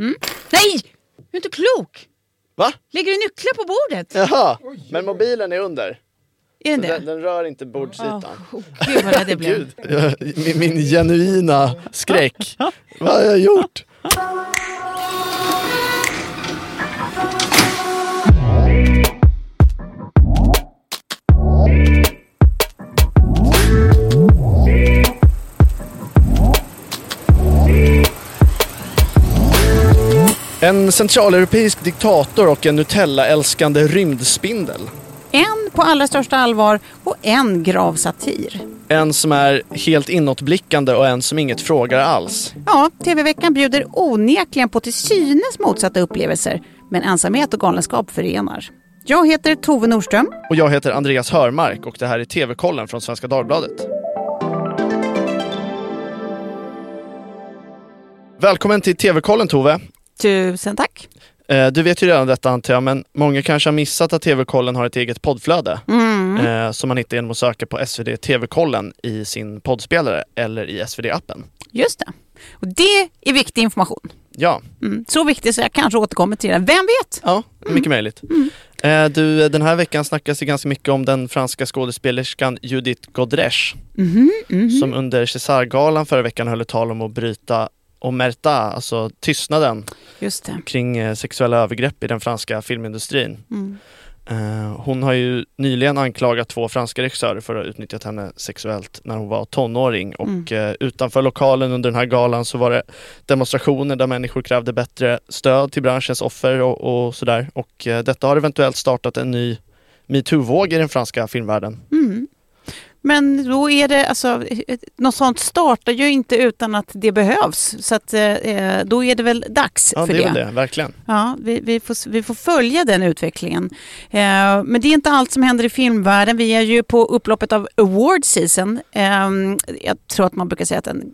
Mm. Nej! Du är inte klok! Va? Lägger du nycklar på bordet? Jaha, men mobilen är under. Är den den, det? den rör inte bordsytan. Oh, gud vad jag blev. Gud, min, min genuina skräck. Vad har jag gjort? En centraleuropeisk diktator och en Nutella-älskande rymdspindel. En på allra största allvar och en grav satir. En som är helt inåtblickande och en som inget frågar alls. Ja, TV-veckan bjuder onekligen på till synes motsatta upplevelser. Men ensamhet och galenskap förenar. Jag heter Tove Norström. Och jag heter Andreas Hörmark och det här är TV-kollen från Svenska Dagbladet. Välkommen till TV-kollen Tove. Tusen tack. Eh, Du vet ju redan detta antar jag, men många kanske har missat att TV-kollen har ett eget poddflöde. Mm. eh, Som man hittar genom att söka på SvD TV-kollen i sin poddspelare eller i SvD-appen. Just det. Och det är viktig information. Ja, Mm. Så viktig så jag kanske återkommer till den. Vem vet? ja mycket möjligt. Eh, Du, den här veckan snackas det ganska mycket om den franska skådespelerskan Judith Godrèche Mhm, som under Césargalan förra veckan höll ett tal om att bryta omerta, alltså tystnaden kring eh, sexuella övergrepp i den franska filmindustrin. Mm. Eh, Hon har ju nyligen anklagat två franska regissörer för att ha utnyttjat henne sexuellt när hon var tonåring och eh, utanför lokalen under den här galan så var det demonstrationer där människor krävde bättre stöd till branschens offer och, och sådär och detta har eventuellt startat en ny metoo-våg i den franska filmvärlden. Mm. Men då är det, alltså, något sånt startar ju inte utan att det behövs. Så att, eh, då är det väl dags Ja, för det det. är väl det, verkligen. Ja, vi, vi, får, vi får följa den utvecklingen. Eh, men det är inte allt som händer i filmvärlden. Vi är ju på upploppet av award season. Eh, jag tror att man brukar säga att den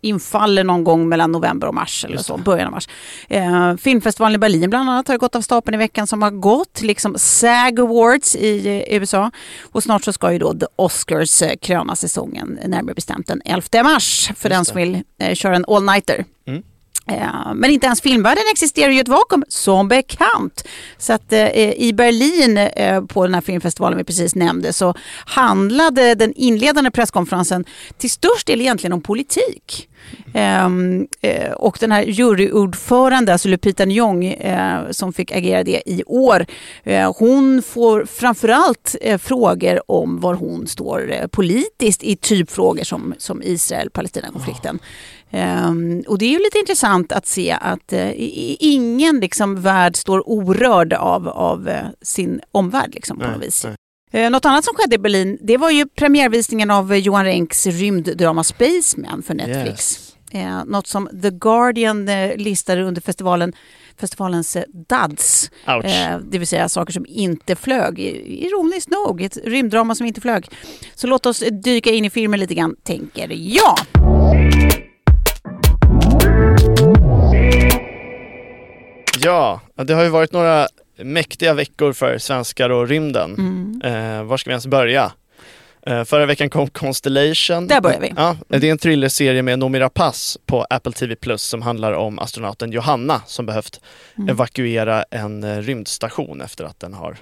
infaller någon gång mellan november och mars eller så, början av mars. Eh, filmfestivalen i Berlin bland annat har gått av stapeln i veckan som har gått, liksom SAG Awards i eh, USA. Och snart så ska ju då The Oscars eh, kröna säsongen, närmare bestämt den 11 mars för den Just som vill eh, köra en all-nighter. Mm. Eh, Men inte ens filmvärlden existerar ju i ett vakuum, som bekant. Så att eh, i Berlin, eh, på den här filmfestivalen vi precis nämnde, så handlade den inledande presskonferensen till störst del egentligen om politik. Ehm, eh, och den här juryordförande, alltså Lupita Nyong, eh, som fick agera det i år, eh, hon får framförallt eh, frågor om var hon står eh, politiskt i typfrågor som, som Israel-Palestina-konflikten. Ehm, och det är ju lite intressant att se att eh, ingen liksom, värld står orörd av, av eh, sin omvärld liksom, på något vis. nej. Eh, något annat som skedde i Berlin, det var ju premiärvisningen av eh, Johan Renks rymddrama Spaceman för Netflix. Yes. Eh, något som The Guardian eh, listade under festivalen, festivalens eh, DUDS. Eh, det vill säga saker som inte flög. Ironiskt nog, ett rymddrama som inte flög. Så låt oss dyka in i filmen lite grann, tänker jag. Ja, det har ju varit några mäktiga veckor för svenskar och rymden. Mm. Eh, var ska vi ens börja? Eh, förra veckan kom Constellation. Där börjar vi. Ja, det är en thrillerserie med Noomi Rapace på Apple TV Plus som handlar om astronauten Johanna som behövt Mm. evakuera en eh, rymdstation efter att den har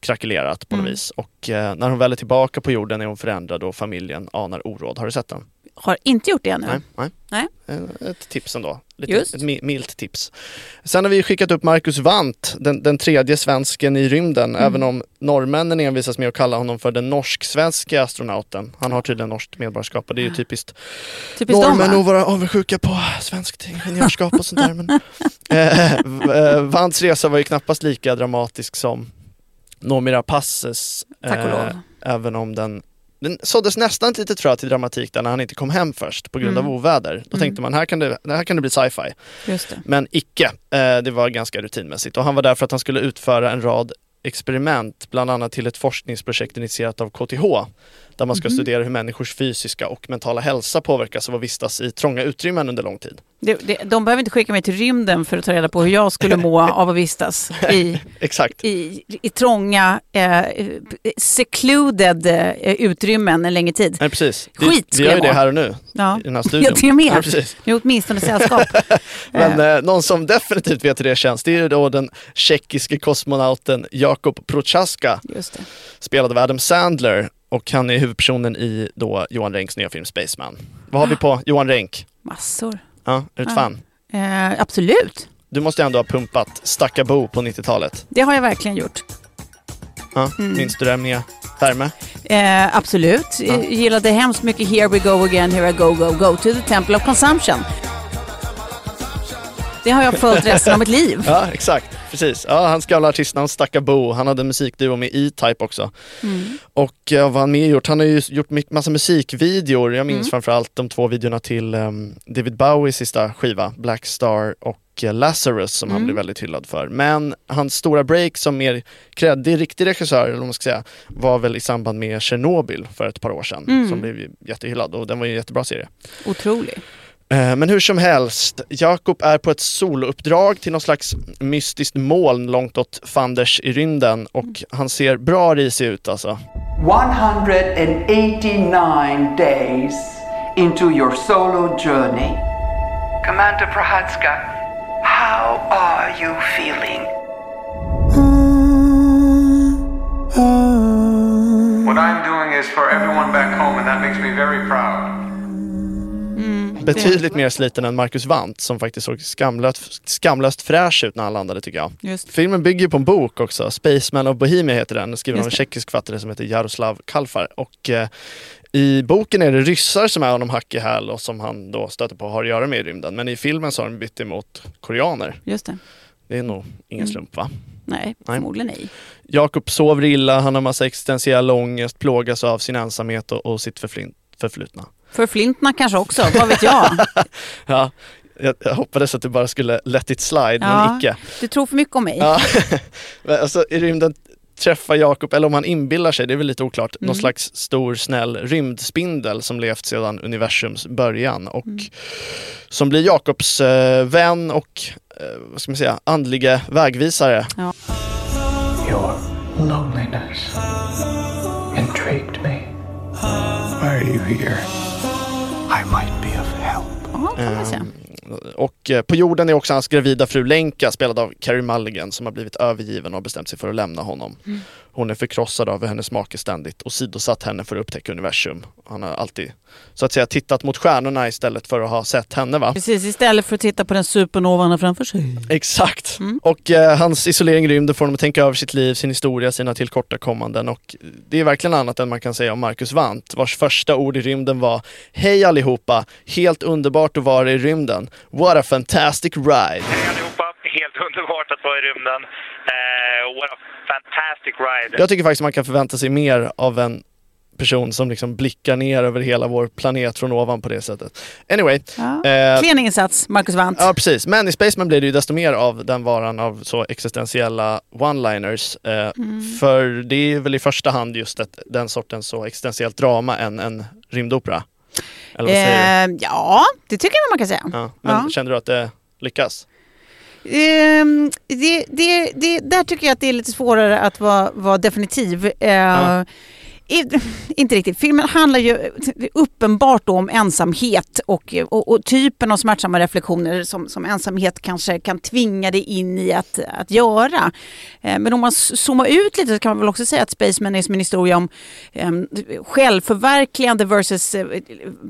krackelerat på något Mm. vis. Och eh, när hon väl är tillbaka på jorden är hon förändrad och familjen anar oråd. Har du sett den? Har inte gjort det ännu. Nej. nej. Nej. Eh, Ett tips ändå. Lite, Just. Ett mi- milt tips. Sen har vi skickat upp Marcus Wandt, den, den tredje svensken i rymden, Mm. även om norrmännen envisas med att kalla honom för den norsk-svenska astronauten. Han har tydligen norskt medborgarskap och det är ju typiskt Typiskt norrmän att vara avundsjuka på svenskt ingenjörskap och sånt där. Men, eh, eh, Wandts resa var ju knappast lika dramatisk som Noomi Rapaces. Tack och lov. Även om den den såddes nästan ett litet frö till dramatik där när han inte kom hem först på grund Mm. av oväder. Då Mm. tänkte man här kan det, här kan det bli sci-fi. Men icke. Eh, det var ganska rutinmässigt och han var där för att han skulle utföra en rad experiment, bland annat till ett forskningsprojekt initierat av KTH där man ska studera hur människors fysiska och mentala hälsa påverkas av att vistas i trånga utrymmen under lång tid. Det, det, de behöver inte skicka mig till rymden för att ta reda på hur jag skulle må av att vistas i, Exakt. i, i trånga, eh, secluded eh, utrymmen en längre tid. Nej, precis. Det- Skit vi skulle gör ju det här och nu Ja. i den här studion. Jag till och med. Ja, precis. Nu är åtminstone sällskap. Men eh, någon som definitivt vet hur det känns, det är ju då den tjeckiske kosmonauten Jakob Prochaska, det. spelad av Adam Sandler. Och han är huvudpersonen i då Johan Renks nya film Spaceman. Vad har vi på Johan Renck? Massor. Ja, är du ett Ja. fan? Eh, absolut, Du måste ändå ha pumpat Stacka Bo på 90-talet. det har jag verkligen gjort. Ja, Mm. Minns du det med värme? Eh, absolut. Jag gillade hemskt mycket Here we go again, here I go, go, go to the temple of consumption. Det har jag följt resten av mitt liv. Ja, exakt. Precis. Ja, hans gamla artistnamn Stacka Bo. Han hade en musikduo med E-Type också. Mm. Och eh, vad har han mer gjort? Han har ju gjort massa musikvideor. Jag minns Mm. framförallt de två videorna till ehm, David Bowies sista skiva, Black Star och eh, Lazarus som han Mm. blev väldigt hyllad för. Men hans stora break som mer kreddig, riktig regissör, eller vad man ska säga, var väl i samband med Chernobyl för ett par år sedan. Mm. Som blev jättehyllad och den var ju en jättebra serie. Otrolig. Eh, Men hur som helst, Jakob är på ett solouppdrag till någon slags mystiskt moln långt åt fanders i rymden och han ser bra risig ut alltså. 189 days into your solo journey. Commander Prohatska, how are you feeling? What I'm doing is for everyone back home, and that makes me very proud. Betydligt mer sliten än Marcus Wandt som faktiskt såg skamlöst, skamlöst fräsch ut när han landade tycker jag. Just. Filmen bygger på en bok också, Spaceman of Bohemia heter den, skriven av en tjeckisk författare som heter Jaroslav Kalfar. Och eh, i boken är det ryssar som är honom hack i häl och som han då stöter på och har att göra med i rymden. Men i filmen så har de bytt emot koreaner. Just det. Det är nog ingen Mm. slump va? Nej, förmodligen nej. Jakob sover illa, han har massa existentiell ångest, plågas av sin ensamhet och, och sitt förflin- förflutna. För flintarna kanske också, vad vet jag? Ja, jag, jag hoppades att du bara skulle let it slide, Ja. men icke. Du tror för mycket om mig. Ja. Alltså, I rymden träffar Jakob, eller om han inbillar sig, det är väl lite oklart, någon Mm. slags stor snäll rymdspindel som levt sedan universums början och Mm. som blir Jakobs eh, vän och eh, vad ska man säga, andlige vägvisare. Your loneliness intrigued me. Are you here? I might be of help. Ja, kan man säga. Ehm, Och eh, på jorden är också hans gravida fru Lenka spelad av Carey Mulligan som har blivit övergiven och har bestämt sig för att lämna honom. Mm. Hon är förkrossad av hennes make ständigt och sidosatt henne för att upptäcka universum. Han har alltid så att säga tittat mot stjärnorna istället för att ha sett henne va? Precis, istället för att titta på den supernovan framför sig. Exakt. Mm. Och eh, hans isolering i rymden får honom att tänka över sitt liv, sin historia, sina tillkortakommanden och det är verkligen annat än man kan säga om Marcus Wandt vars första ord i rymden var Hej allihopa! Helt underbart att vara i rymden. What a fantastic ride! Hej allihopa! Helt underbart att vara i rymden. Eh, what a fantastic ride! Jag tycker faktiskt man kan förvänta sig mer av en person som liksom blickar ner över hela vår planet från ovan på det sättet. Anyway. Ja. Eh, Klen insats, Marcus Wandt. Ja precis, men i Spaceman blir det ju desto mer av den varan av så existentiella one-liners. Eh, Mm. För det är väl i första hand just ett, den sortens så existentiellt drama än en rymdopera. Eller vad säger du? Eh, ja, det tycker jag man kan säga. Ja, men ja. känner du att det lyckas? Ehm, det, det, det, där tycker jag att det är lite svårare att vara, vara definitiv. Eh, Ja. i, inte riktigt. Filmen handlar ju uppenbart om ensamhet och, och, och typen av smärtsamma reflektioner som, som ensamhet kanske kan tvinga dig in i att, att göra. Eh, men om man zoomar ut lite så kan man väl också säga att Spaceman är som en historia om eh, självförverkligande versus eh,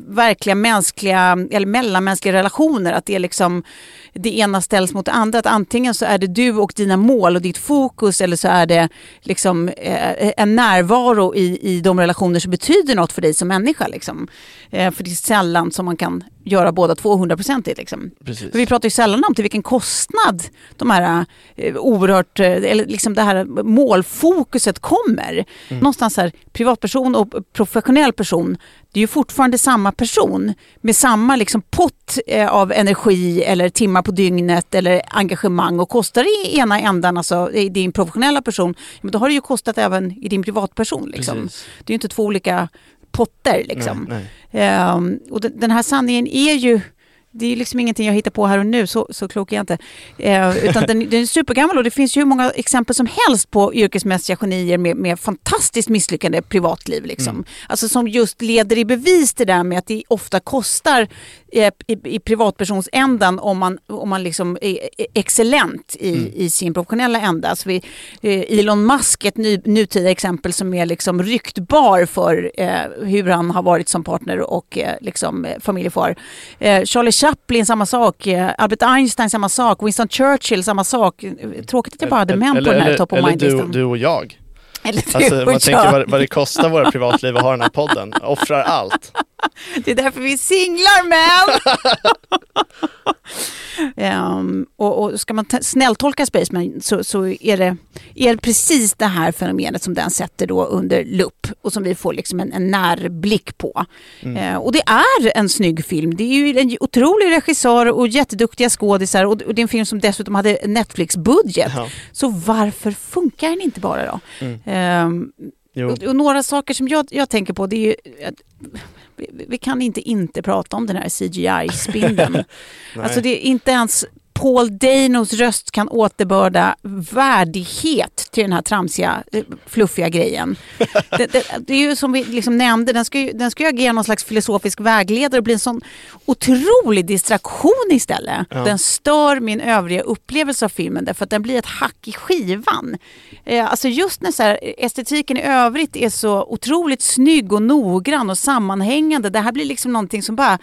verkliga mänskliga eller mellanmänskliga relationer. Att det är liksom det ena ställs mot det andra. Att antingen så är det du och dina mål och ditt fokus eller så är det liksom eh, en närvaro i, i de relationer som betyder något för dig som människa. Liksom. Eh, för det är sällan som man kan göra båda 200-procentigt. Liksom. Precis. För vi pratar ju sällan om till vilken kostnad de här eh, oerhört, eh, eller liksom det här målfokuset kommer. Någonstans här, privatperson och professionell person, det är ju fortfarande samma person med samma liksom pott eh, av energi eller timmar på dygnet eller engagemang och kostar i ena ändan, alltså i din professionella person, men då har det ju kostat även i din privatperson. Liksom. Precis. Det är ju inte två olika potter. Liksom. Nej, nej. Ehm, och den här sanningen är ju det är liksom ingenting jag hittar på här och nu, så, så klok är jag inte. Eh, utan den, den är supergammal och det finns ju hur många exempel som helst på yrkesmässiga genier med, med fantastiskt misslyckande privatliv. Liksom. Alltså som just leder i bevis det där med att det ofta kostar eh, i, i privatpersonsändan om man, om man liksom är är excellent i, i sin professionella ända. Alltså vi, eh, Elon Musk, ett ny, nutida exempel som är liksom ryktbar för eh, hur han har varit som partner och eh, liksom, eh, familjefar. Charlie Chaplin, samma sak. Eh, Albert Einstein, samma sak. Winston Churchill, samma sak. Tråkigt att jag bara hade män på den här top of eller du, mind-listan. du och jag. Eller Alltså, man tänker vad, vad det kostar våra privatliv att ha den här podden. Offrar allt. Det är därför vi är singlar män! Ehm, och, och ska man snälltolka Spaceman så, så är, det, är det precis det här fenomenet som den sätter då under lupp och som vi får liksom en, en närblick på. Eh, och det är en snygg film. Det är ju en otrolig regissör och jätteduktiga skådisar och, och det är en film som dessutom hade Netflix-budget. Ja. Så varför funkar den inte bara då? Ehm, Jo. Och, och några saker som jag, jag tänker på det är ju att vi, vi kan inte inte prata om den här CGI-spindeln. alltså det är inte ens Paul Danos röst kan återbörda värdighet till den här tramsiga, eh, fluffiga grejen. det, det, det är ju som vi liksom nämnde, den ska ju, den ska ju agera någon slags filosofisk vägledare och bli en sån otrolig distraktion istället. Den stör min övriga upplevelse av filmen därför att den blir ett hack i skivan. Eh, alltså just när så här, estetiken i övrigt är så otroligt snygg och noggrann och sammanhängande. Det här blir liksom någonting som bara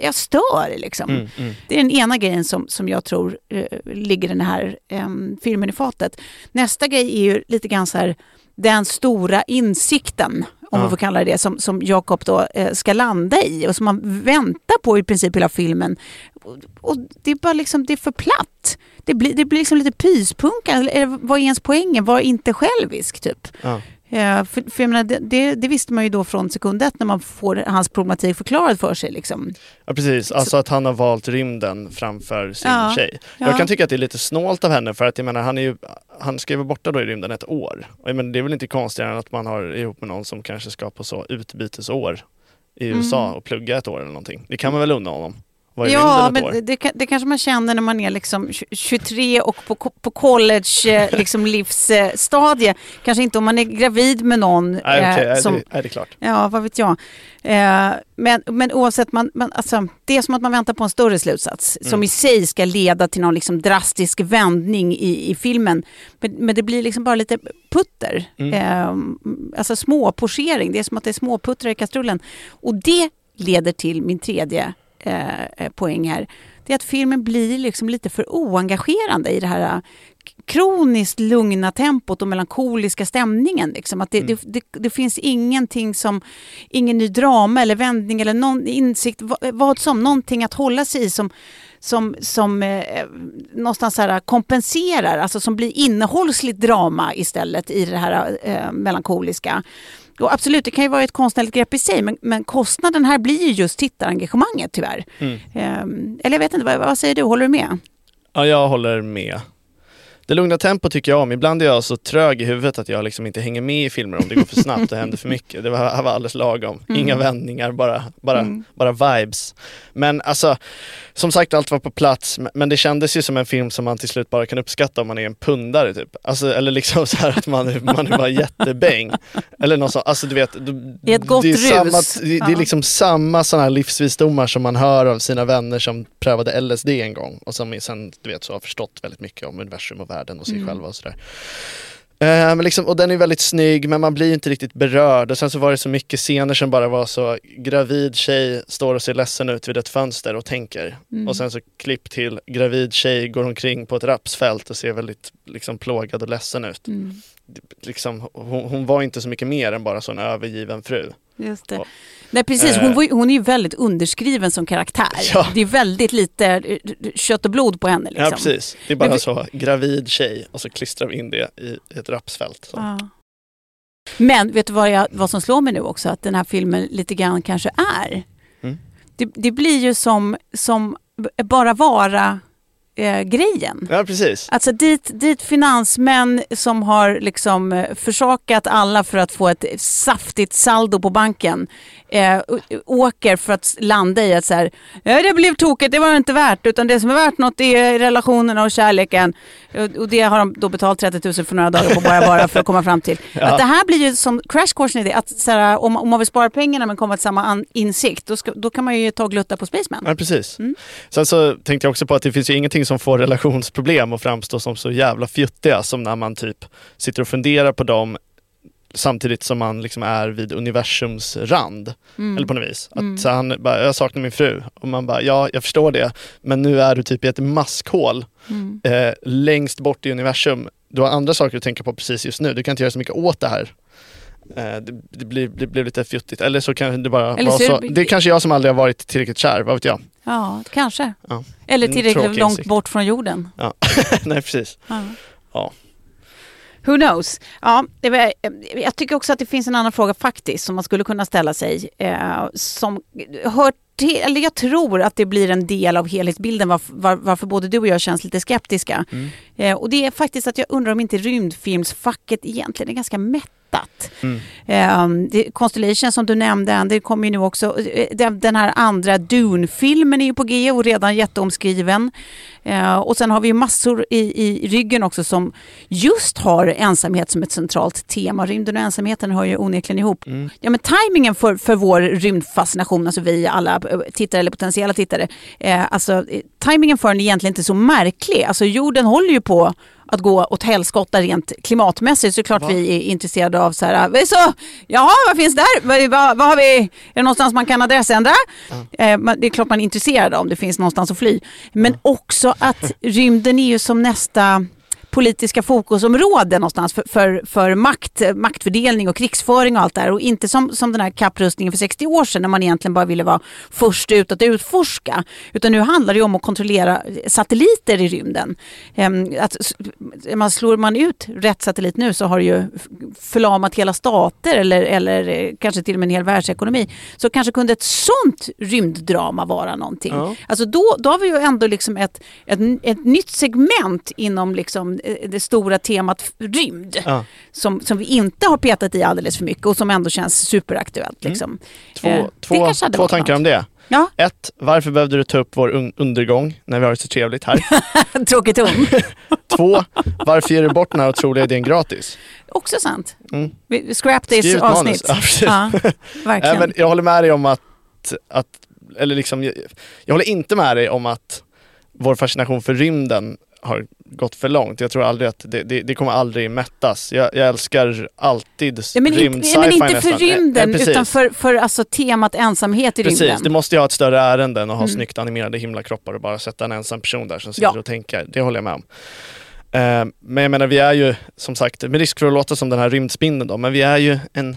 jag stör liksom. Mm, Det är den ena grejen som, som jag tror eh, ligger den här eh, filmen i fatet. Nästa grej är ju lite grann så här den stora insikten, om man får kalla det det, som, som Jakob då eh, ska landa i och som man väntar på i princip hela filmen. Och, och det är bara liksom, det är för platt. Det blir, det blir liksom lite pyspunka. Eller vad är ens poängen? Var inte självisk typ. Ja. Eh, för, för menar, det, det, visste man ju då från sekund ett när man får hans problematik förklarad för sig. Liksom. Ja precis, alltså att han har valt rymden framför sin Ja, tjej. ja. Jag kan tycka att det är lite snålt av henne för att jag menar han är ju, han ska ju vara borta då i rymden ett år. Och menar, det är väl inte konstigare än att man har ihop med någon som kanske ska på så utbytesår i Mm. USA och plugga ett år eller någonting. Det kan man väl unna honom? I Ja, men det, det, kan- det kanske man känner när man är liksom tj- 23 och på, på college eh, liksom livsstadie. Kanske inte om man är gravid med någon. Nej, okej, eh, är, som, det, är det klart. Ja, vad vet jag. Eh, men, men oavsett, man, man, alltså, det är som att man väntar på en större slutsats som i sig ska leda till någon liksom drastisk vändning i, i filmen. Men, men det blir liksom bara lite putter. Eh, alltså småpochering. Det är som att det är småputtrar i kastrullen. Och det leder till min tredje eh, eh, poäng här. Det är att filmen blir liksom lite för oengagerande i det här eh, kroniskt lugna tempot och melankoliska stämningen. Liksom. Att det, det, det, det finns ingenting som, ingen ny drama eller vändning eller någon insikt, vad, vad som, någonting att hålla sig i som, som, som eh, någonstans här kompenserar, alltså som blir innehållsligt drama istället i det här eh, melankoliska. Och absolut, det kan ju vara ett konstnärligt grepp i sig, men, men kostnaden här blir ju just tittarengagemanget tyvärr. Eh, eller jag vet inte, vad, vad säger du? Håller du med? Ja, jag håller med. Det lugna tempo tycker jag om. Ibland är jag så trög i huvudet att jag liksom inte hänger med i filmer om det går för snabbt och händer för mycket. Det var, var alldeles lagom. Inga vändningar, bara, bara, bara vibes. Men alltså, som sagt allt var på plats. Men det kändes ju som en film som man till slut bara kan uppskatta om man är en pundare typ. Alltså, eller liksom så här att man, man är bara jättebäng. Eller något sånt. Alltså du vet. I ett gott det är rus. Samma, det, det är liksom samma sådana här livsvisdomar som man hör av sina vänner som prövade LSD en gång och som sen du vet så har förstått väldigt mycket om universum och världen och sig Mm. själva och sådär. Eh, men liksom, och den är väldigt snygg men man blir inte riktigt berörd och sen så var det så mycket scener som bara var så gravid tjej står och ser ledsen ut vid ett fönster och tänker Mm. och sen så klipp till gravid tjej går omkring på ett rapsfält och ser väldigt liksom plågad och ledsen ut. Mm. Liksom, hon, hon var inte så mycket mer än bara så en övergiven fru. Just det. Och- Nej, precis. Hon, Eh. var, hon är ju väldigt underskriven som karaktär. Ja. Det är väldigt lite kött och blod på henne. Liksom. Ja precis, det är bara Men så gravid tjej och så klistrar vi in det i ett rapsfält. Ja. Men vet du vad, jag, vad som slår mig nu också? Att den här filmen lite grann kanske är. Mm. Det, det blir ju som, som bara vara eh, grejen. Ja, precis. Alltså dit, dit finansmän som har liksom eh, försakat alla för att få ett saftigt saldo på banken eh, å- åker för att landa i att så här, ja, det blev tokigt, det var det inte värt. Utan det som är värt något är relationerna och kärleken. Och, det har de då betalt 30 000 för några dagar på bara bara för att komma fram till. Att det här blir ju som crash coursen i det, att så här, om, om man vill spara pengarna men komma till samma insikt, då, ska, då kan man ju ta och glutta på Spaceman. Ja, precis. Mm. Sen så tänkte jag också på att det finns ju ingenting som får relationsproblem att framstå som så jävla fjuttiga som när man typ sitter och funderar på dem samtidigt som man liksom är vid universums rand. Mm. Eller på något vis. Att så han bara, jag saknar min fru. Och man bara, ja jag förstår det. Men nu är du typ i ett maskhål Mm. eh, längst bort i universum. Du har andra saker att tänka på precis just nu. Du kan inte göra så mycket åt det här. Eh, det, det, blir, det blir lite fjuttigt. Eller så kan det bara Eller vara så- så. Det är kanske jag som aldrig har varit tillräckligt kär, vad vet jag. Ja, kanske. Ja. Eller tillräckligt långt insikt. bort från jorden. Ja. Nej precis. Ja. Ja. Who knows? Ja, var, jag tycker också att det finns en annan fråga faktiskt som man skulle kunna ställa sig. Eh, som hör till, eller jag tror att det blir en del av helhetsbilden varför, var, varför både du och jag känns lite skeptiska. Mm. Eh, och det är faktiskt att jag undrar om inte rymdfilmsfacket egentligen är ganska mättat. Mm. Eh, det, Constellation som du nämnde, det kommer ju nu också, eh, den, den här andra Dune-filmen är ju på G och redan jätteomskriven. Eh, och sen har vi ju massor i, i ryggen också som just har ensamhet som ett centralt tema. Rymden och ensamheten hör ju onekligen ihop. Mm. Ja, men tajmingen för, för vår rymdfascination, alltså vi alla eh, tittare eller potentiella tittare, eh, alltså eh, tajmingen för den är egentligen inte så märklig. Alltså jorden håller ju på att gå åt helskotta rent klimatmässigt så är det klart vi är intresserade av så här, eh, så, jaha vad finns där? Vad, vad, har vi? Är det någonstans man kan adressändra? Eh, man- det är klart man är intresserad om det finns någonstans att fly. Men också att rymden är ju som nästa politiska fokusområde någonstans för, för, för makt, maktfördelning och krigsföring och allt det här. Och inte som, som den här kapprustningen för 60 år sedan när man egentligen bara ville vara först ut att utforska. Utan nu handlar det om att kontrollera satelliter i rymden. Ehm, att, man slår man ut rätt satellit nu så har det ju förlamat hela stater eller, eller eh, kanske till och med en hel världsekonomi. Så kanske kunde ett sånt rymddrama vara någonting. Ja. Alltså då, då har vi ju ändå liksom ett, ett, ett nytt segment inom liksom det stora temat rymd. Ja. Som, som vi inte har petat i alldeles för mycket och som ändå känns superaktuellt. Liksom. Två, Eh, två, två tankar något. om det. Ja, Ett, varför behövde du ta upp vår un- undergång när vi har det så trevligt här? tråkig ton. Två, varför ger du bort den här otroliga idén gratis? Också sant. Mm. Scrap this Skriv ett manus. avsnitt. Ja. Ja, verkligen. Men jag håller med dig om att, att eller liksom, jag, jag håller inte med dig om att vår fascination för rymden har gått för långt. Jag tror aldrig att det, det, det kommer aldrig mättas. Jag, jag älskar alltid Ja, rymd ja, men inte för nästan. Eh, rymden precis. utan för, för alltså, temat ensamhet i Precis, rymden. det måste ju ha ett större ärende än att ha Mm. snyggt animerade himlakroppar och bara sätta en ensam person där som sitter Ja. och tänker. Det håller jag med om. Eh, men jag menar, vi är ju som sagt, med risk för att låta som den här rymdspindeln då, men vi är ju en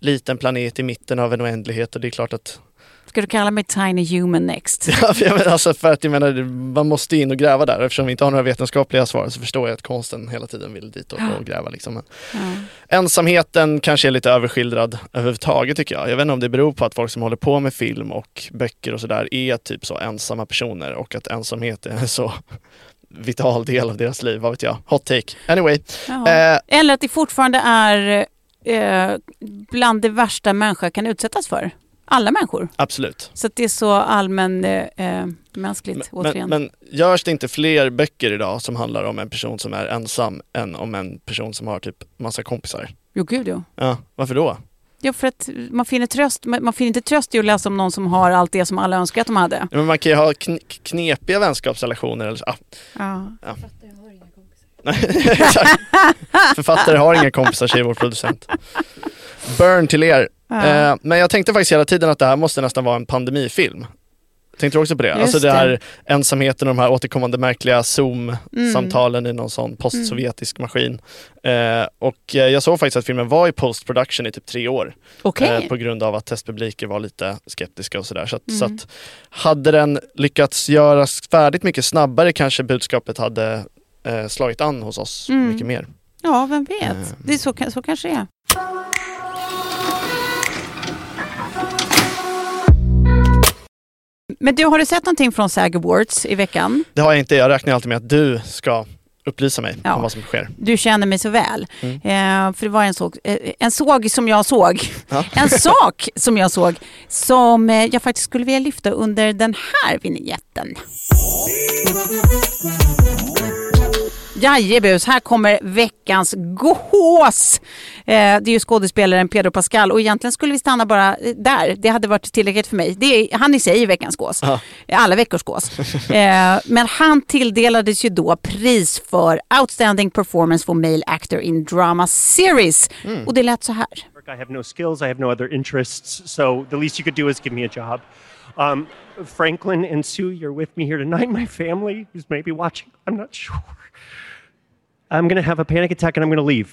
liten planet i mitten av en oändlighet och det är klart att Ska du kalla mig Tiny Human next? Ja, för jag menar, alltså för att jag menar, man måste in och gräva där. Eftersom vi inte har några vetenskapliga svar så förstår jag att konsten hela tiden vill dit och, och gräva. Liksom. Men Ja. ensamheten kanske är lite överskildrad överhuvudtaget tycker jag. Jag vet inte om det beror på att folk som håller på med film och böcker och sådär är typ så ensamma personer och att ensamhet är så vital del av deras liv. Vad vet jag? Hot take. Anyway. Eh, Eller att det fortfarande är eh, bland det värsta människa kan utsättas för. Alla människor. absolut. Så att det är så allmän eh, eh, mänskligt Men, återigen. men görs det inte fler böcker idag som handlar om en person som är ensam än om en person som har typ massa kompisar? Jo, gud jo. Ja, varför då? Ja, för att man finner, tröst, man finner inte tröst i att läsa om någon som har allt det som alla önskar att de hade. Ja, men man kan ju ha kn knepiga vänskapsrelationer. Eller så. Ah, Ja. exakt. Författare har inga kompisar, säger vår producent. Burn till er. Ja. Eh, men jag tänkte faktiskt hela tiden att det här måste nästan vara en pandemifilm. Tänkte du också på det? Just alltså det det. här ensamheten och de här återkommande märkliga Zoom-samtalen i någon sån postsovjetisk maskin. Eh, och eh, jag såg faktiskt att filmen var i post-production i typ tre år. Okej. Eh, på grund av att testpubliker var lite skeptiska och sådär. Så, att, Mm. så att hade den lyckats göras färdigt mycket snabbare kanske budskapet hade eh, slagit an hos oss Mm. mycket mer. Ja, vem vet. Eh. Det är så, så kanske det är. Men du, har du sett någonting från SAG Awards i veckan? Det har jag inte. Jag räknar alltid med att du ska upplysa mig Ja. om vad som sker. Du känner mig så väl. Mm. Eh, för det var en, såg, eh, en såg som jag såg. Ja. En sak som jag såg som eh, jag faktiskt skulle vilja lyfta under den här vignetten. Jajebus, här kommer veckans gås. Eh, det är ju skådespelaren Pedro Pascal och egentligen skulle vi stanna bara eh, där. Det hade varit tillräckligt för mig. Det är, han i sig är veckans gås. Ja. Alla veckors gås. eh, men han tilldelades ju då pris för Outstanding Performance for Male Actor in Drama Series. Och det lät så här. I have no skills, I have no other interests, so the least you could do is give me a job. Um, Franklin and Sue, you're with me here tonight. My family who's maybe watching, I'm not sure. I'm gonna have a panic attack and I'm gonna leave.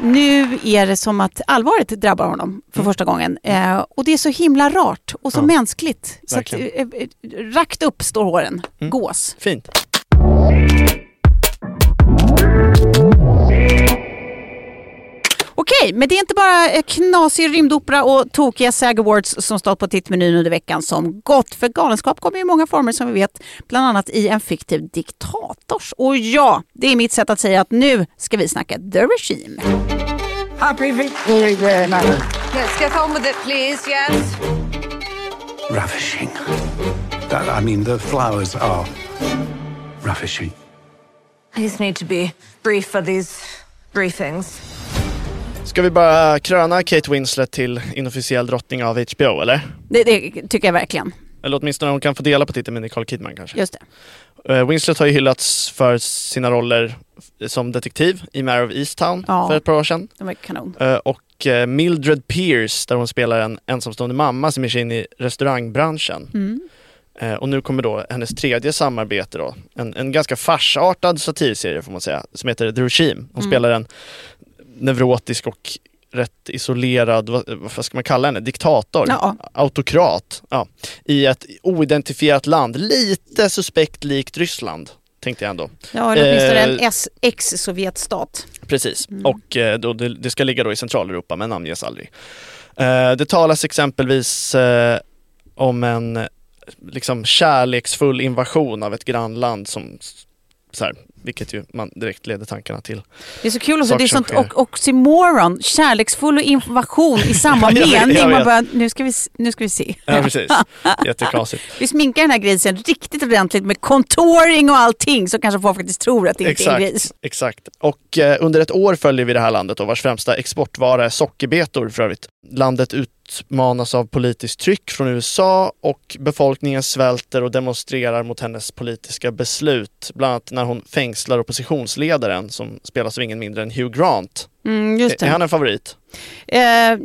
Nu är det som att allvaret drabbar honom för första gången. Eh, och det är så himla rart och så Ja. mänskligt. Så att, eh, eh, rakt upp står håren. Gås. Fint. Okej, men det är inte bara eh, knasig rymdopera och tokiga SAG Awards som stått på tittmenyn under veckan som gått. För galenskap kommer i många former som vi vet, bland annat i en fiktiv diktators. Och ja, det är mitt sätt att säga att nu ska vi snacka The Regime. Happy Victory Day, madam. Let's get on with it, please. Yes. Ravishing. That, I mean, the flowers are ravishing. I just need to be brief for these briefings. Ska vi bara kröna Kate Winslet till inofficiell drottning av HBO eller? Det, det tycker jag verkligen. Eller åtminstone hon kan få dela på titeln med Nicole Kidman kanske. Just det. Eh, Winslet har ju hyllats för sina roller som detektiv i Mare of Easttown Ja. för ett par år sedan. De är kanon. Eh, Och eh, Mildred Pierce där hon spelar en ensamstående mamma som ger sig in i restaurangbranschen. Mm. Och nu kommer då hennes tredje samarbete då. En, en ganska farsartad satirserie får man säga, som heter The Regime. Hon Mm. spelar en neurotisk och rätt isolerad, vad, vad ska man kalla henne, diktator, Ja. autokrat ja, i ett oidentifierat land, lite suspekt likt Ryssland. Tänkte jag ändå. Ja, eller åtminstone en Eh, S- ex-Sovjetstat. Precis, och eh, då, det, det ska ligga då i Centraleuropa men namnges aldrig. Eh, det talas exempelvis eh, om en liksom kärleksfull invasion av ett grannland som så här, vilket ju man direkt leder tankarna till. Det är så kul också, det är sånt och oxymoron, kärleksfull och innovation i samma Jag vet, jag mening. Man vet. bara, nu ska vi, nu ska vi se. Ja precis, jättekonstigt. Vi sminkar den här grisen riktigt ordentligt med contouring och allting så kanske folk faktiskt tror att det inte är en gris. Exakt, exakt. Och eh, under ett år följer vi det här landet och vars främsta exportvara är sockerbetor för övrigt. Landet utmanas av politiskt tryck från USA och befolkningen svälter och demonstrerar mot hennes politiska beslut. Bland annat när hon fängslar oppositionsledaren som spelas av ingen mindre än Hugh Grant. Mm, Är han en favorit? Eh,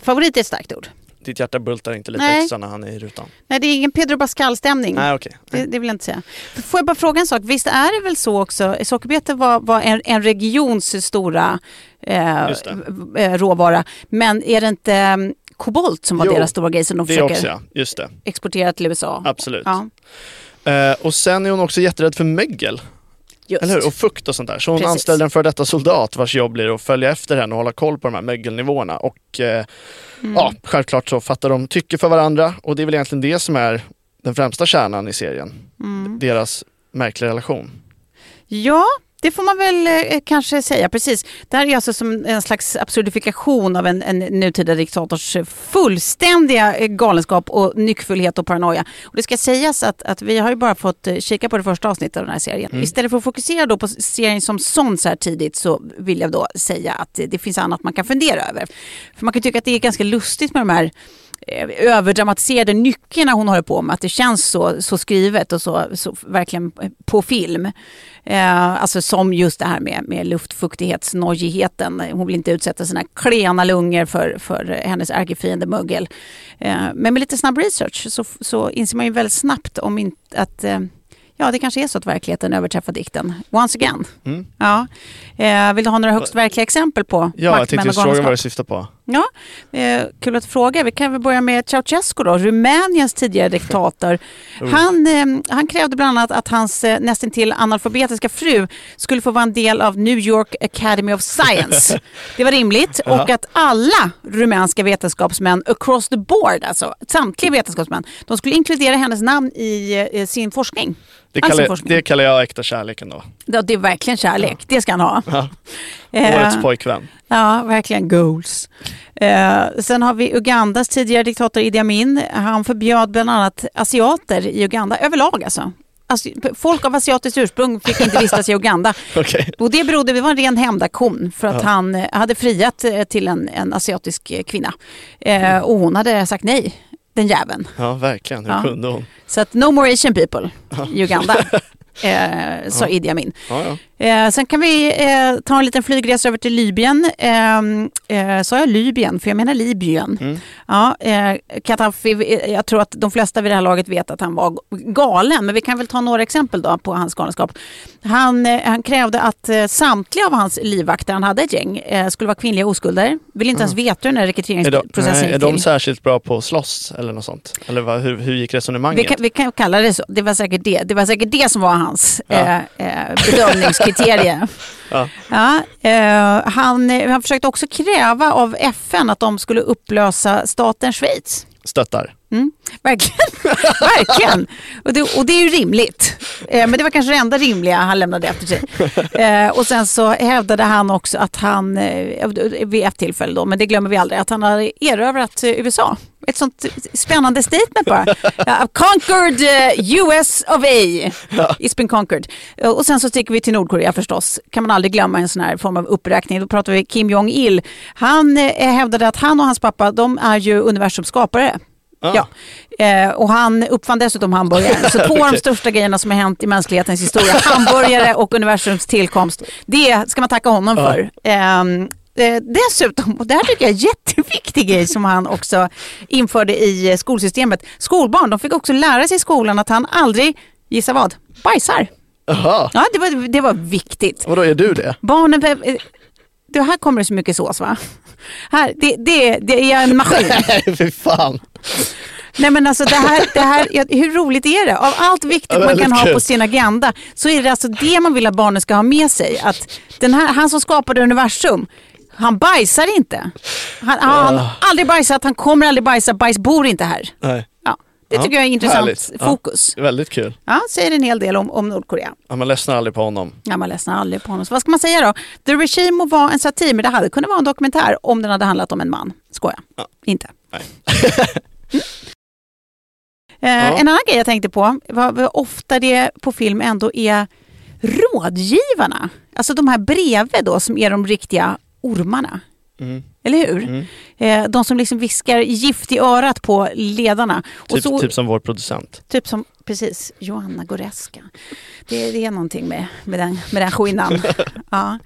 favorit är ett starkt ord. Ditt hjärta bultar inte lite Nej. extra när han är i rutan? Nej, det är ingen Pedro Pascal-stämning. Nej okej. Det, det vill jag inte säga. Får jag bara fråga en sak? Visst är det väl så också, sockerbetor var, var en, en regions stora eh, eh, råvara. Men är det inte mm, kobolt som var Jo, deras stora grej som de försöker också ja, just det. exportera till USA? Absolut. Ja, Eh, och sen är hon också jätterädd för mögel. Just. Eller hur? Och fukt och sånt där. Så hon Precis. anställer en före detta soldat vars jobb blir att följa efter henne och hålla koll på de här mögelnivåerna. Och eh, Mm. ja, självklart så fattar de tycke för varandra och det är väl egentligen det som är den främsta kärnan i serien. Mm. Deras märkliga relation. Ja, det får man väl eh, kanske säga. Precis. Det här är alltså som en slags absurdifikation av en, en nutida diktators eh, fullständiga eh, galenskap och nyckfullhet och paranoia. Och det ska sägas att, att vi har ju bara fått eh, kika på det första avsnittet av den här serien. Mm. Istället för att fokusera då på serien som sån så här tidigt så vill jag då säga att det, det finns annat man kan fundera över. För man kan tycka att det är ganska lustigt med de här eh, överdramatiserade nyckeln hon håller på med. Att det känns så, så skrivet och så, så verkligen på film. Eh, alltså som just det här med, med luftfuktighetsnojigheten. Hon vill inte utsätta sina klena lungor för, för hennes ärkefiende mögel. Eh, men med lite snabb research så, så inser man ju väldigt snabbt om inte att eh, Ja, det kanske är så att verkligheten överträffar dikten. Once again. Mm. Ja. Eh, vill du ha några högst verkliga exempel på Ja, jag tänkte just fråga vad du syftar på. Ja, eh, kul att fråga. Vi kan väl börja med Ceausescu då, Rumäniens tidigare diktator. Han, eh, han krävde bland annat att hans eh, nästintill analfabetiska fru skulle få vara en del av New York Academy of Science. Det var rimligt och att alla rumänska vetenskapsmän across the board, alltså samtliga vetenskapsmän, de skulle inkludera hennes namn i eh, sin forskning. Det All sin kallar, det kallar jag äkta kärlek ändå. Ja, det är verkligen kärlek, det ska han ha. Ja. Eh, Årets pojkvän. Ja, verkligen goals. Eh, sen har vi Ugandas tidigare diktator Idi Amin. Han förbjöd bland annat asiater i Uganda, överlag alltså. alltså folk av asiatiskt ursprung fick inte vistas i Uganda. Okej. Och det berodde, det var en ren hämndaktion för att Ja. han eh, hade friat eh, till en, en asiatisk kvinna. Eh, och hon hade sagt nej, den jäveln. Ja, verkligen. Hur Ja. kunde hon? Så att no more asian people i Uganda, eh, sa Idi Amin. Ja, ja. Eh, sen kan vi eh, ta en liten flygresa över till Libyen. Eh, eh, sa jag Libyen? För jag menar Libyen. Mm. Ja, eh, Gaddafi, eh, jag tror att de flesta vid det här laget vet att han var galen. Men vi kan väl ta några exempel då på hans galenskap. Han, eh, han krävde att eh, samtliga av hans livvakter, han hade ett gäng, eh, skulle vara kvinnliga oskulder. Vill inte ens veta hur den här Är, de, rekryteringsprocessen nej, är gick de till. särskilt bra på att slåss eller något sånt? Eller vad, hur, hur gick resonemanget? Vi kan, vi kan kalla det så. Det var säkert det, det, var säkert det som var hans Ja. eh, bedömningskriterie. Ja. Ja, eh, han, han försökte också kräva av FN att de skulle upplösa staten Schweiz. Stöttar. Mm, verkligen. verkligen. Och, det, och det är ju rimligt. Eh, men det var kanske det enda rimliga han lämnade efter sig. Eh, och sen så hävdade han också att han, eh, vid ett tillfälle då, men det glömmer vi aldrig, att han hade erövrat eh, USA. Ett sånt spännande statement bara. I've conquered eh, US of A. It's been conquered. Eh, Och sen så sticker vi till Nordkorea förstås. Kan man aldrig glömma en sån här form av uppräkning. Då pratar vi Kim Jong-Il. Han hävdade att han och hans pappa, de är ju universums skapare. Ah. Ja. Eh, och han uppfann dessutom hamburgaren. Så två av de största grejerna som har hänt i mänsklighetens historia, hamburgare och universums tillkomst, det ska man tacka honom Ja. för. Ehm, eh, dessutom, och det här tycker jag är en jätteviktig grej som han också införde i skolsystemet. Skolbarn, de fick också lära sig i skolan att han aldrig, gissa vad, bajsar. Jaha, Ja, det var, det var viktigt. vadå är du det? Barnen, eh, det här kommer det så mycket sås va? Här, det, det, det är en maskin. Nej, fy fan. Nej men alltså det här, det här, ja, hur roligt är det? Av allt viktigt Ja, man kan ha på sin agenda så är det alltså det man vill att barnen ska ha med sig. Att den här, han som skapade universum, han bajsar inte. Han har aldrig bajsat, han kommer aldrig bajsa, bajs bor inte här. Nej. Ja, det Ja, tycker jag är intressant härligt. Ja. fokus. Väldigt kul. Ja, säger en hel del om, om Nordkorea. Ja, man ledsnar aldrig på honom. Ja, man ledsnar aldrig på honom. Så vad ska man säga då? The Regime må vara en satir, men det hade kunnat vara en dokumentär om den hade handlat om en man. Skoja. Ja. Inte. Nej. Eh, Ja. En annan grej jag tänkte på var vad ofta det på film ändå är rådgivarna. Alltså de här bredvid då som är de riktiga ormarna. Mm. Eller hur? Mm. Eh, de som liksom viskar gift i örat på ledarna. Typ, så, typ som vår producent. Typ som, precis, Johanna Goreska. Det, det är någonting med, med, den, med den skillnaden. ja.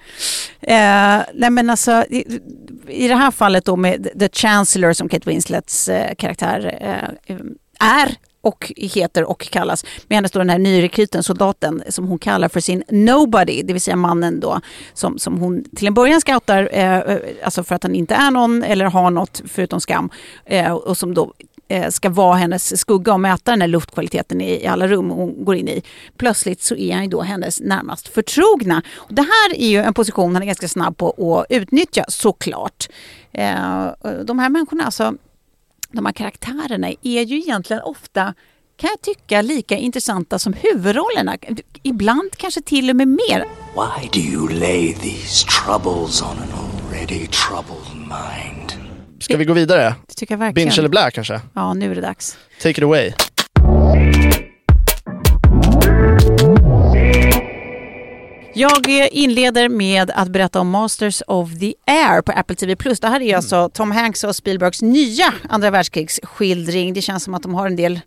eh, nej men alltså, i, I det här fallet då med The Chancellor som Kate Winslets eh, karaktär eh, är och heter och kallas. Med henne står den här nyrekryten, soldaten, som hon kallar för sin nobody, det vill säga mannen då som, som hon till en början scoutar, eh, alltså för att han inte är någon eller har något förutom skam eh, och som då eh, Eh, ska vara hennes skugga och mäta den här luftkvaliteten i, alla rum hon går in i. Plötsligt så är han ju då hennes närmast förtrogna. Och det här är ju en position han är ganska snabb på att utnyttja såklart. Eh, de här människorna, alltså de här karaktärerna är ju egentligen ofta kan jag tycka lika intressanta som huvudrollerna. Ibland kanske till och med mer. Why do you lay these troubles on an already troubled mind? Ska vi gå vidare? Det tycker jag verkligen. Binge eller Blair kanske? Ja, nu är det dags. Take it away. Jag inleder med att berätta om Masters of the Air på Apple TV+. Det här är alltså Tom Hanks och Spielbergs nya andra världskrigsskildring. Det känns som att de har en del,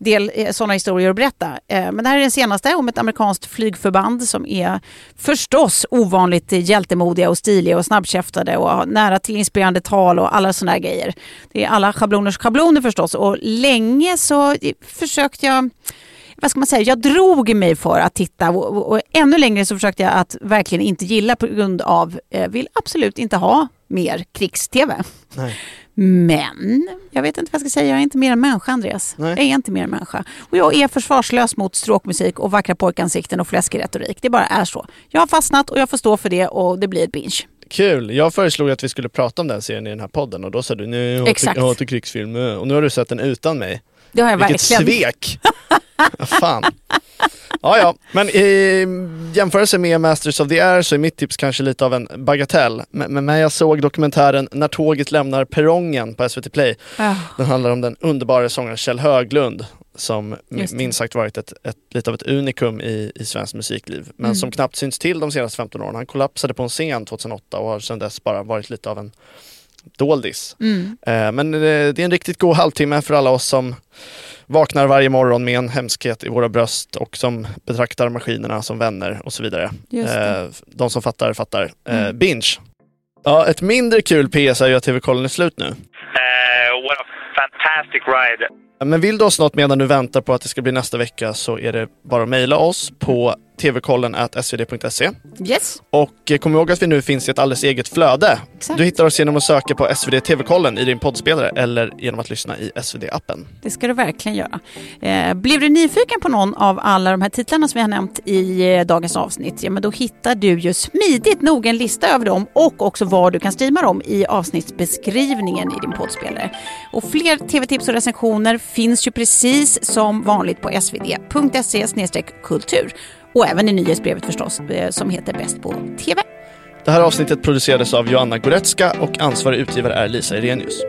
del eh, sådana historier att berätta. Eh, men det här är den senaste om ett amerikanskt flygförband som är förstås ovanligt hjältemodiga och stiliga och snabbkäftade och har nära till inspirerande tal och alla sådana här grejer. Det är alla schabloners schabloner förstås och länge så försökte jag vad ska man säga, jag drog mig för att titta och, och, och ännu längre så försökte jag att verkligen inte gilla på grund av, eh, vill absolut inte ha mer krigs-tv. Nej. Men jag vet inte vad jag ska säga, jag är inte mer än människa Andreas. Nej. Jag är inte mer än människa. Och jag är försvarslös mot stråkmusik och vackra pojkansikten och fläskig retorik. Det bara är så. Jag har fastnat och jag får stå för det och det blir ett binge. Kul! Jag föreslog att vi skulle prata om den serien i den här podden och då sa du nej, jag hatar, Exakt. jag hatar krigsfilm. Och nu har du sett den utan mig. Det har jag Vilket verkligen. svek! Fan. Ja, ja. Men i jämförelse med Masters of the Air så är mitt tips kanske lite av en bagatell. Men, men när jag såg dokumentären När tåget lämnar perrongen på SVT Play. Ah. Den handlar om den underbara sångaren Kjell Höglund som minst sagt varit ett, ett, lite av ett unikum i, i svenskt musikliv. Men Mm. som knappt syns till de senaste 15 åren. Han kollapsade på en scen 2008 och har sedan dess bara varit lite av en doldis. Mm. Eh, Men eh, det är en riktigt god halvtimme för alla oss som vaknar varje morgon med en hemskhet i våra bröst och som betraktar maskinerna som vänner och så vidare. Eh, De som fattar, fattar. Eh, Mm. Binge. Ja, ett mindre kul PS är ju att TV-kollen är slut nu. Uh, what a fantastic ride. Men vill du oss något medan du väntar på att det ska bli nästa vecka så är det bara att mejla oss på tvkollen svd.se. Yes. Och eh, kom ihåg att vi nu finns i ett alldeles eget flöde. Exakt. Du hittar oss genom att söka på SvD TV-kollen i din poddspelare eller genom att lyssna i SvD-appen. Det ska du verkligen göra. Eh, blev du nyfiken på någon av alla de här titlarna som vi har nämnt i eh, dagens avsnitt, ja men då hittar du ju smidigt nog en lista över dem och också var du kan streama dem i avsnittsbeskrivningen i din poddspelare. Och fler tv-tips och recensioner finns ju precis som vanligt på svd.se kultur och även i nyhetsbrevet förstås eh, som heter Bäst på TV. Det här avsnittet producerades av Joanna Goretzka och ansvarig utgivare är Lisa Irenius.